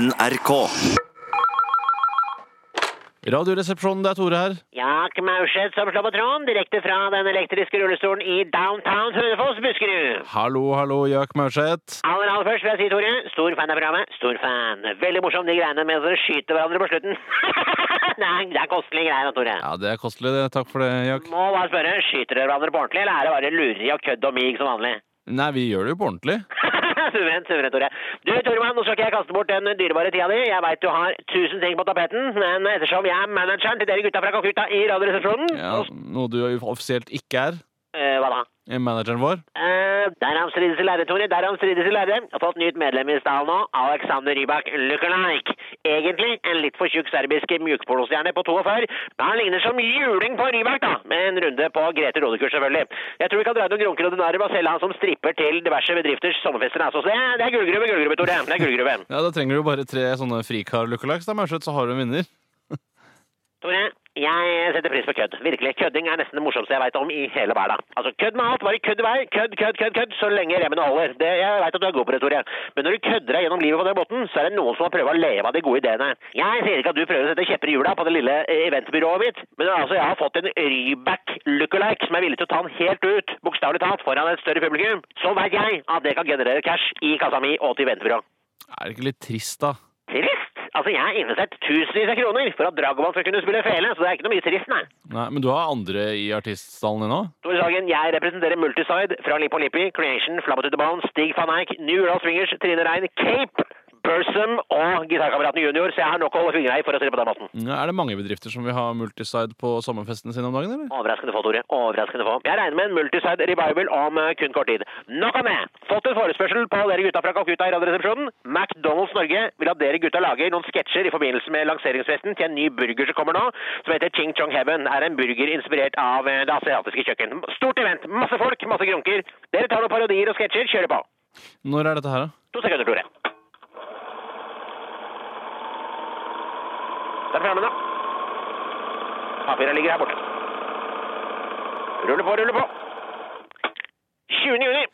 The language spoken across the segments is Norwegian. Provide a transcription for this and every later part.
NRK. Radioresepsjonen, det er Tore her. Jack Maurseth som slår på tråden, direkte fra den elektriske rullestolen i downtown Hønefoss, Buskerud. Hallo, hallo, Jack Maurseth. Aller, aller først vil jeg si, Tore, stor fan av programmet. Stor fan. Veldig morsom de greiene med at dere skyter hverandre på slutten. Nei, det er kostelige greier, da, Tore. Ja, det er kostelig, det. Takk for det, Jack. Må bare spørre, skyter dere hverandre på ordentlig, eller er det bare lureri og kødd og mig som vanlig? Nei, vi gjør det jo på ordentlig. Suverent, suverent, Tore. Du, Tormann, nå skal ikke jeg kaste bort den dyrebare tida di. Jeg veit du har tusen ting på tapeten, men ettersom jeg er manageren til dere gutta fra Kakuta i Radioresepsjonen Ja, Noe du offisielt ikke er. eh, Hva da? Manageren vår. Eh, der han strides i lærde, Tore. Derav strides i lærde. Har fått nytt medlem i stallen nå. Alexander Rybak lookalike. Egentlig en litt for tjukk serbisk mjukpolostjerne på 42. Men han ligner som juling på Rybak, da. Med en runde på Grete Rodekurs, selvfølgelig. Jeg tror vi kan dra noen grunker og denarer ved å selge han som stripper til diverse bedrifters sommerfester. Altså. Det, det er gullgruve, gullgruve, Tore. Det er gullgruve. Ja, Da trenger du jo bare tre sånne frikar-lookalikes, da, Maurseth, så har du en vinner. Tore, jeg setter pris på kødd. Virkelig. Kødding er nesten det morsomste jeg veit om i hele verden. Altså, kødd med alt. Bare kødd i vei. Kødd, kødd, kødd, kødd. Så lenge remmene holder. Det, jeg veit at du er god på det, Tore. Men når du kødder deg gjennom livet på den måten, så er det noen som har prøvd å leve av de gode ideene. Jeg sier ikke at du prøver å sette kjepper i hjula på det lille eh, eventbyrået mitt, men altså, jeg har fått en Rybak lookalike som er villig til å ta den helt ut, bokstavelig talt, foran et større publikum. Så veit jeg at det kan generere cash i kassa mi og til eventbyrået. Er det ikke litt trist, da? Altså, jeg har investert tusenvis av kroner for at Dragoman skal kunne spille fele, så det er ikke noe mye trist, nei. Nei, Men du har andre i artiststallen ennå? Tore Sagen, jeg representerer Multiside fra Lippo Lippi, Creation, Flabba to the Bone, Stig van Eijk, New World Swingers, Trine Rein, Cape, Bursum og Gitarkameraten Junior, så jeg har nok å holde fingra i for å si det på den måten. Ja, er det mange bedrifter som vil ha multiside på sommerfestene sine om dagen, eller? Overraskende få, Tore. Overraskende få. Jeg regner med en Multiside revival om eh, kun kort tid. Nok om det! Fått en forespørsel på dere gutta fra Calcutta i Radioresepsjonen. McDonald's Norge vil at dere gutta lager noen sketsjer i forbindelse med lanseringsfesten til en ny burger som kommer nå, som heter Ching Chong Heaven. Er en burger inspirert av eh, det asiatiske kjøkken. Stort event, masse folk, masse grunker. Dere tar noen parodier og sketsjer, kjører på. Når er dette her, da? To sekunder, Tore. Der er framme, da. Papiret ligger her borte. Ruller på, ruller på. 20. juni.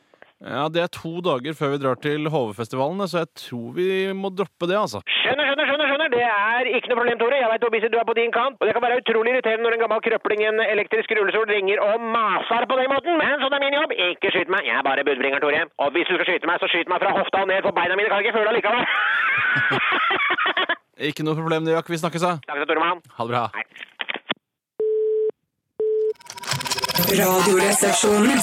Ja, Det er to dager før vi drar til HV-festivalen, så jeg tror vi må droppe det, altså. Skjønner, skjønner, skjønner. skjønner. Det er ikke noe problem, Tore. Jeg vet hvor busy du er på din kant. Og det kan være utrolig irriterende når en gammel krøpling i en elektrisk rullestol ringer og maser på den måten. Men sånn er min jobb. Ikke skyt meg. Jeg er bare budbringer, Tore. Og hvis du skal skyte meg, så skyt meg fra hofta og ned, for beina mine kan ikke føle allikevel. Ikke noe problem, det, Jack. Vi snakkes, da. Takk skal du ha, det bra. Radioresepsjonen.